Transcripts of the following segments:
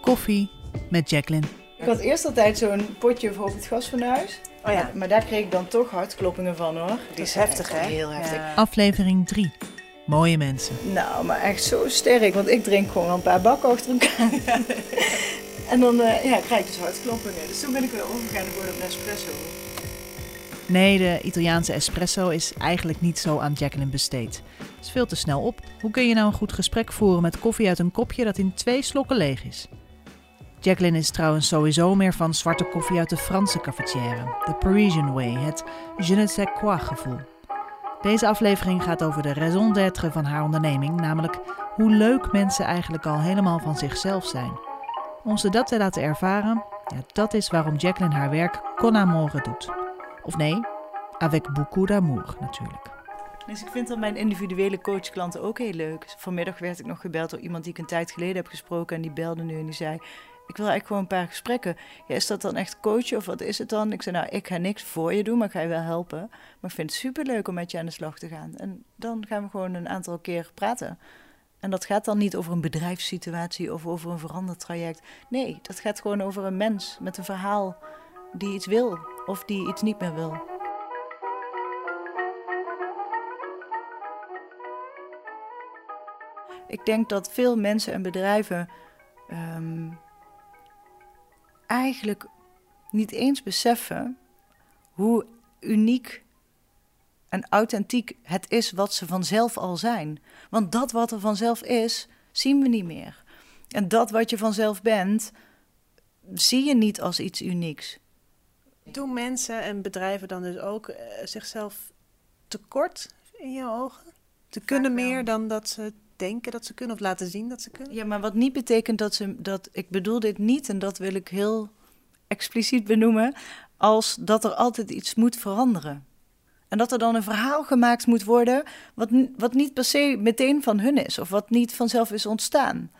Koffie met Jacqueline. Ik had eerst altijd zo'n potje voor op het gasfornuis. Oh ja, Maar daar kreeg ik dan toch hartkloppingen van hoor. die is heftig hè? Heel heftig. Ja. Aflevering 3. Mooie mensen. Nou, maar echt zo sterk. Want ik drink gewoon een paar bakken achter elkaar. en dan eh, ja, krijg ik dus hartkloppingen. Dus toen ben ik weer overgegaan geworden op Nespresso. Nee, de Italiaanse espresso is eigenlijk niet zo aan Jacqueline besteed. Is veel te snel op. Hoe kun je nou een goed gesprek voeren met koffie uit een kopje dat in twee slokken leeg is? Jacqueline is trouwens sowieso meer van zwarte koffie uit de Franse cafetière. De Parisian way, het je ne sais quoi gevoel. Deze aflevering gaat over de raison d'être van haar onderneming, namelijk hoe leuk mensen eigenlijk al helemaal van zichzelf zijn. Om ze dat te laten ervaren, ja, dat is waarom Jacqueline haar werk con amore doet. Of nee, avec beaucoup d'amour natuurlijk. Dus ik vind dan mijn individuele coachklanten ook heel leuk. Vanmiddag werd ik nog gebeld door iemand die ik een tijd geleden heb gesproken. En die belde nu en die zei... Ik wil eigenlijk gewoon een paar gesprekken. Ja, is dat dan echt coachen of wat is het dan? Ik zei, nou, ik ga niks voor je doen, maar ik ga je wel helpen. Maar ik vind het superleuk om met je aan de slag te gaan. En dan gaan we gewoon een aantal keer praten. En dat gaat dan niet over een bedrijfssituatie of over een verandertraject. Nee, dat gaat gewoon over een mens met een verhaal die iets wil of die iets niet meer wil. Ik denk dat veel mensen en bedrijven ehm, eigenlijk niet eens beseffen hoe uniek en authentiek het is wat ze vanzelf al zijn. Want dat wat er vanzelf is, zien we niet meer. En dat wat je vanzelf bent, zie je niet als iets unieks. Doen mensen en bedrijven dan dus ook eh, zichzelf tekort in je ogen? Ze kunnen meer dan dat ze denken dat ze kunnen of laten zien dat ze kunnen? Ja, maar wat niet betekent dat ze dat. Ik bedoel dit niet, en dat wil ik heel expliciet benoemen, als dat er altijd iets moet veranderen. En dat er dan een verhaal gemaakt moet worden wat, wat niet per se meteen van hun is, of wat niet vanzelf is ontstaan.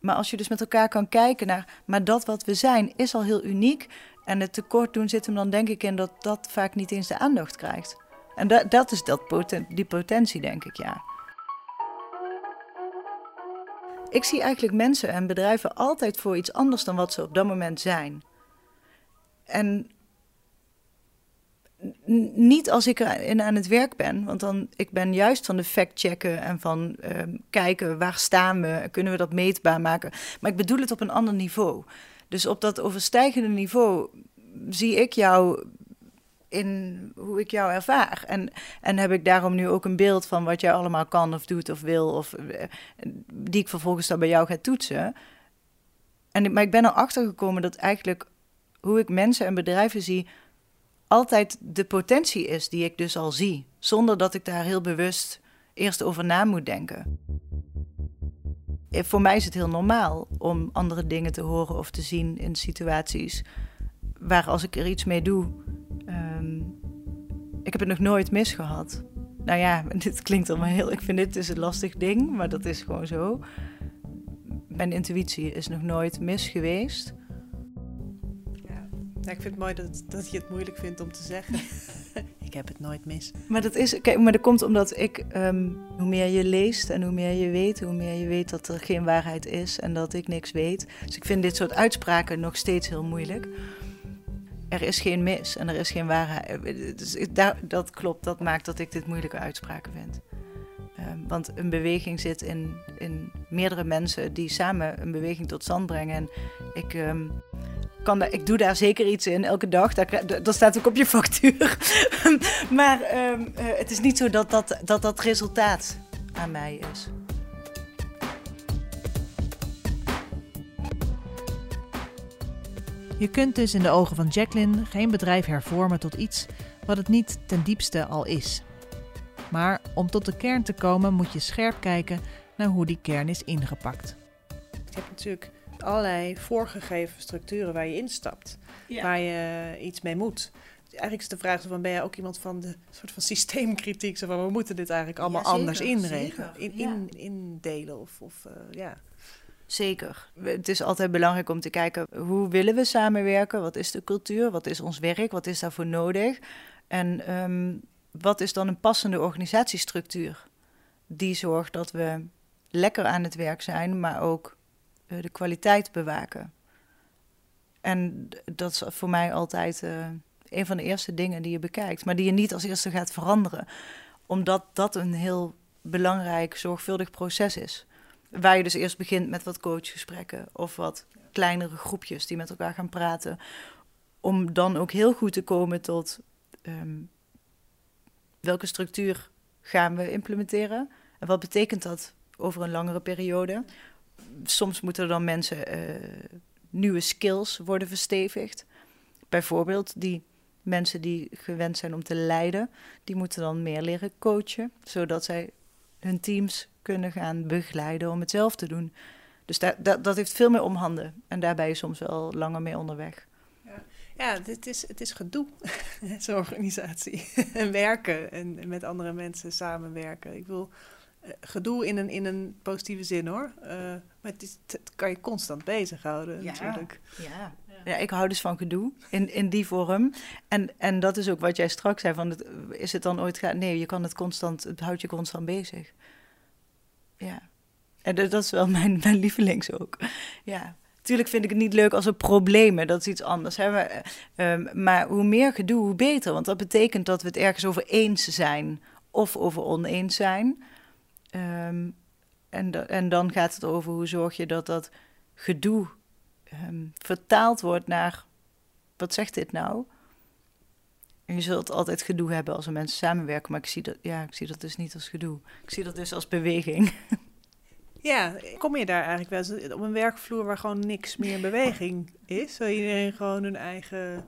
Maar als je dus met elkaar kan kijken naar, maar dat wat we zijn is al heel uniek. En het tekort doen zit hem dan denk ik in dat dat vaak niet eens de aandacht krijgt. En dat, dat is dat die potentie, denk ik, ja. Ik zie eigenlijk mensen en bedrijven altijd voor iets anders dan wat ze op dat moment zijn. En niet als ik erin aan het werk ben, want dan ik ben juist van de fact-checken en van ehm, kijken waar staan we, kunnen we dat meetbaar maken. Maar ik bedoel het op een ander niveau. Dus op dat overstijgende niveau zie ik jou in hoe ik jou ervaar. En, en heb ik daarom nu ook een beeld van wat jij allemaal kan of doet of wil, of eh, die ik vervolgens dan bij jou ga toetsen. En, maar ik ben erachter gekomen dat eigenlijk hoe ik mensen en bedrijven zie, altijd de potentie is die ik dus al zie, zonder dat ik daar heel bewust eerst over na moet denken. Eh, Voor mij is het heel normaal om andere dingen te horen of te zien in situaties waar als ik er iets mee doe, ehm, ik heb het nog nooit misgehad. Nou ja, dit klinkt allemaal heel. Ik vind dit dus een lastig ding, maar dat is gewoon zo. Mijn intuïtie is nog nooit mis geweest. Ja. Ja, ik vind het mooi dat, dat je het moeilijk vindt om te zeggen. ik heb het nooit mis. Maar dat is, kijk, maar dat komt omdat ik, ehm, hoe meer je leest en hoe meer je weet, hoe meer je weet dat er geen waarheid is en dat ik niks weet. Dus ik vind dit soort uitspraken nog steeds heel moeilijk. Er is geen mis en er is geen waarheid. Dus ik- daar, dat klopt, dat maakt dat ik dit moeilijke uitspraken vind. Ehm, want een beweging zit in, in meerdere mensen die samen een beweging tot stand brengen. En ik, ehm, kan ik doe daar zeker iets in, elke dag. Daar, dat staat ook op je factuur. maar ehm, eh, het is niet zo dat dat, dat dat resultaat aan mij is. Je kunt dus in de ogen van Jacqueline geen bedrijf hervormen tot iets wat het niet ten diepste al is. Maar om tot de kern te komen moet je scherp kijken naar hoe die kern is ingepakt. Je hebt natuurlijk allerlei voorgegeven structuren waar je instapt. Waar je iets mee moet. Eigenlijk is de vraag van, ben jij ook iemand van de soort van systeemkritiek? Zo van, we moeten dit eigenlijk allemaal Ja, zeker, anders inregelen. In, ja. in, indelen of, of eh, ja. Zeker. Het is altijd belangrijk om te kijken hoe willen we samenwerken? Wat is de cultuur? Wat is ons werk? Wat is daarvoor nodig? En ehm, wat is dan een passende organisatiestructuur die zorgt dat we lekker aan het werk zijn, maar ook eh, de kwaliteit bewaken. En dat is voor mij altijd uh, een van de eerste dingen die je bekijkt, maar die je niet als eerste gaat veranderen, omdat dat een heel belangrijk, zorgvuldig proces is. Waar je dus eerst begint met wat coachgesprekken of wat kleinere groepjes die met elkaar gaan praten. Om dan ook heel goed te komen tot ehm, welke structuur gaan we implementeren en wat betekent dat over een langere periode. Soms moeten er dan mensen uh, nieuwe skills worden verstevigd. Bijvoorbeeld die mensen die gewend zijn om te leiden, die moeten dan meer leren coachen, zodat zij hun teams kunnen gaan begeleiden om het zelf te doen. Dus dat, dat heeft veel meer om handen. En daar ben je soms wel langer mee onderweg. Ja, het, is, het is gedoe, zo'n organisatie. en werken en met andere mensen samenwerken. Ik wil eh, gedoe in een, in een positieve zin hoor. Uh, maar het, is, het kan je constant bezighouden ja. natuurlijk. Ja. Ja, ik hou dus van gedoe in, in die vorm. En, en dat is ook wat jij straks zei: van het, is het dan ooit gaat? Nee, je kan het constant, het houdt je constant bezig. Ja. En dat is wel mijn, mijn lievelings ook. Ja. Tuurlijk vind ik het niet leuk als er problemen, dat is iets anders. Hè? Maar, um, maar hoe meer gedoe, hoe beter. Want dat betekent dat we het ergens over eens zijn of over oneens zijn. Um, en, en dan gaat het over hoe zorg je dat dat gedoe um, vertaald wordt naar wat zegt dit nou? En je zult altijd gedoe hebben als er mensen samenwerken, maar ik zie dat, ja, ik zie dat dus niet als gedoe. Ik zie dat dus als beweging. Ja, kom je daar eigenlijk wel op een werkvloer waar gewoon niks meer in beweging is? Waar iedereen gewoon hun eigen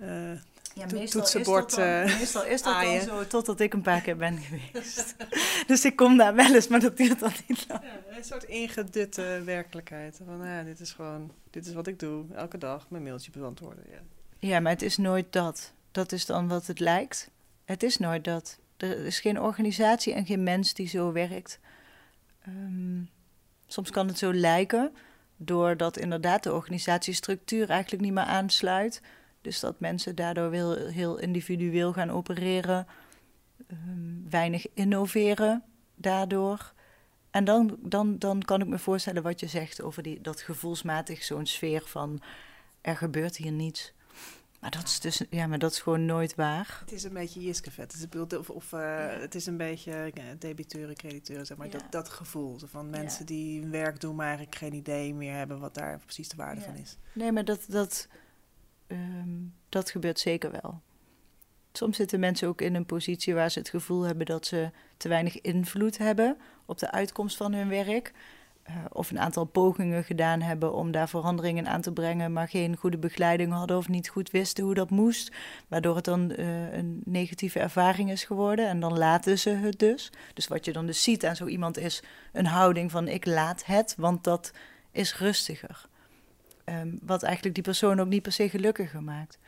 uh, ja, meestal toetsenbord is dat, dan, uh, meestal is dat dan zo, totdat ik een paar keer ben geweest. dus ik kom daar wel eens, maar dat duurt dan niet lang. Ja, een soort ingedutte werkelijkheid. Van, ja, dit is gewoon, dit is wat ik doe, elke dag, mijn mailtje beantwoorden. Ja. ja, maar het is nooit dat. Dat is dan wat het lijkt. Het is nooit dat. Er is geen organisatie en geen mens die zo werkt. Um, soms kan het zo lijken, doordat inderdaad de organisatiestructuur eigenlijk niet meer aansluit. Dus dat mensen daardoor heel, heel individueel gaan opereren, um, weinig innoveren daardoor. En dan, dan, dan kan ik me voorstellen wat je zegt over die, dat gevoelsmatig zo'n sfeer van er gebeurt hier niets. Maar dat is dus, ja, maar dat is gewoon nooit waar. Het is een beetje jiskevet. Het is, of, of uh, het is een beetje ja, debiteuren, crediteuren, zeg maar. Ja. Dat, dat gevoel van mensen die hun werk doen, maar eigenlijk geen idee meer hebben wat daar precies de waarde van is. Nee, maar dat, dat, dat gebeurt zeker wel. Soms zitten mensen ook in een positie waar ze het gevoel hebben dat ze te weinig invloed hebben op de uitkomst van hun werk. Uh, of een aantal pogingen gedaan hebben om daar veranderingen aan te brengen, maar geen goede begeleiding hadden of niet goed wisten hoe dat moest. Waardoor het dan uh, een negatieve ervaring is geworden en dan laten ze het dus. Dus wat je dan dus ziet aan zo iemand is een houding van ik laat het, want dat is rustiger. Um, wat eigenlijk die persoon ook niet per se gelukkiger maakt.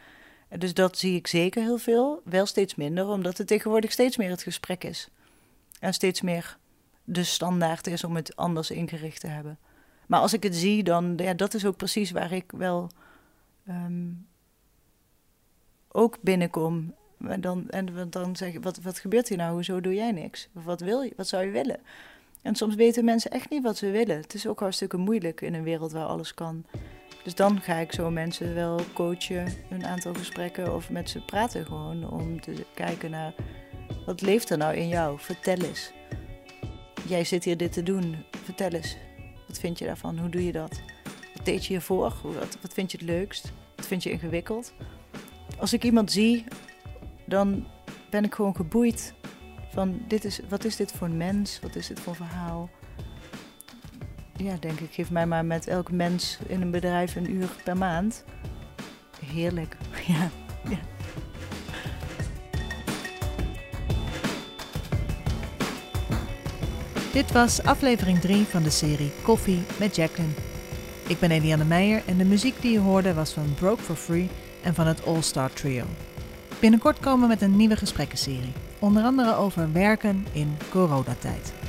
Dus dat zie ik zeker heel veel. Wel steeds minder, omdat het tegenwoordig steeds meer het gesprek is. En steeds meer de standaard is om het anders ingericht te hebben. Maar als ik het zie, dan ja, dat is ook precies waar ik wel um, ook binnenkom. En dan, en dan zeg ik, wat, wat gebeurt hier nou? Hoezo doe jij niks? Wat wil je? Wat zou je willen? En soms weten mensen echt niet wat ze willen. Het is ook hartstikke moeilijk in een wereld waar alles kan. Dus dan ga ik zo mensen wel coachen, een aantal gesprekken of met ze praten gewoon om te kijken naar wat leeft er nou in jou? Vertel eens. Jij zit hier dit te doen. Vertel eens. Wat vind je daarvan? Hoe doe je dat? Wat deed je hiervoor? Wat, wat vind je het leukst? Wat vind je ingewikkeld? Als ik iemand zie, dan ben ik gewoon geboeid van dit is, wat is dit voor een mens? Wat is dit voor een verhaal? Ja, denk ik, geef mij maar met elk mens in een bedrijf een uur per maand. Heerlijk, ja. Dit was aflevering 3 van de serie Koffie met Jacqueline. Ik ben Eliane Meijer en de muziek die je hoorde was van Broke for Free en van het All Star Trio. Binnenkort komen we met een nieuwe gesprekkenserie, onder andere over werken in coronatijd.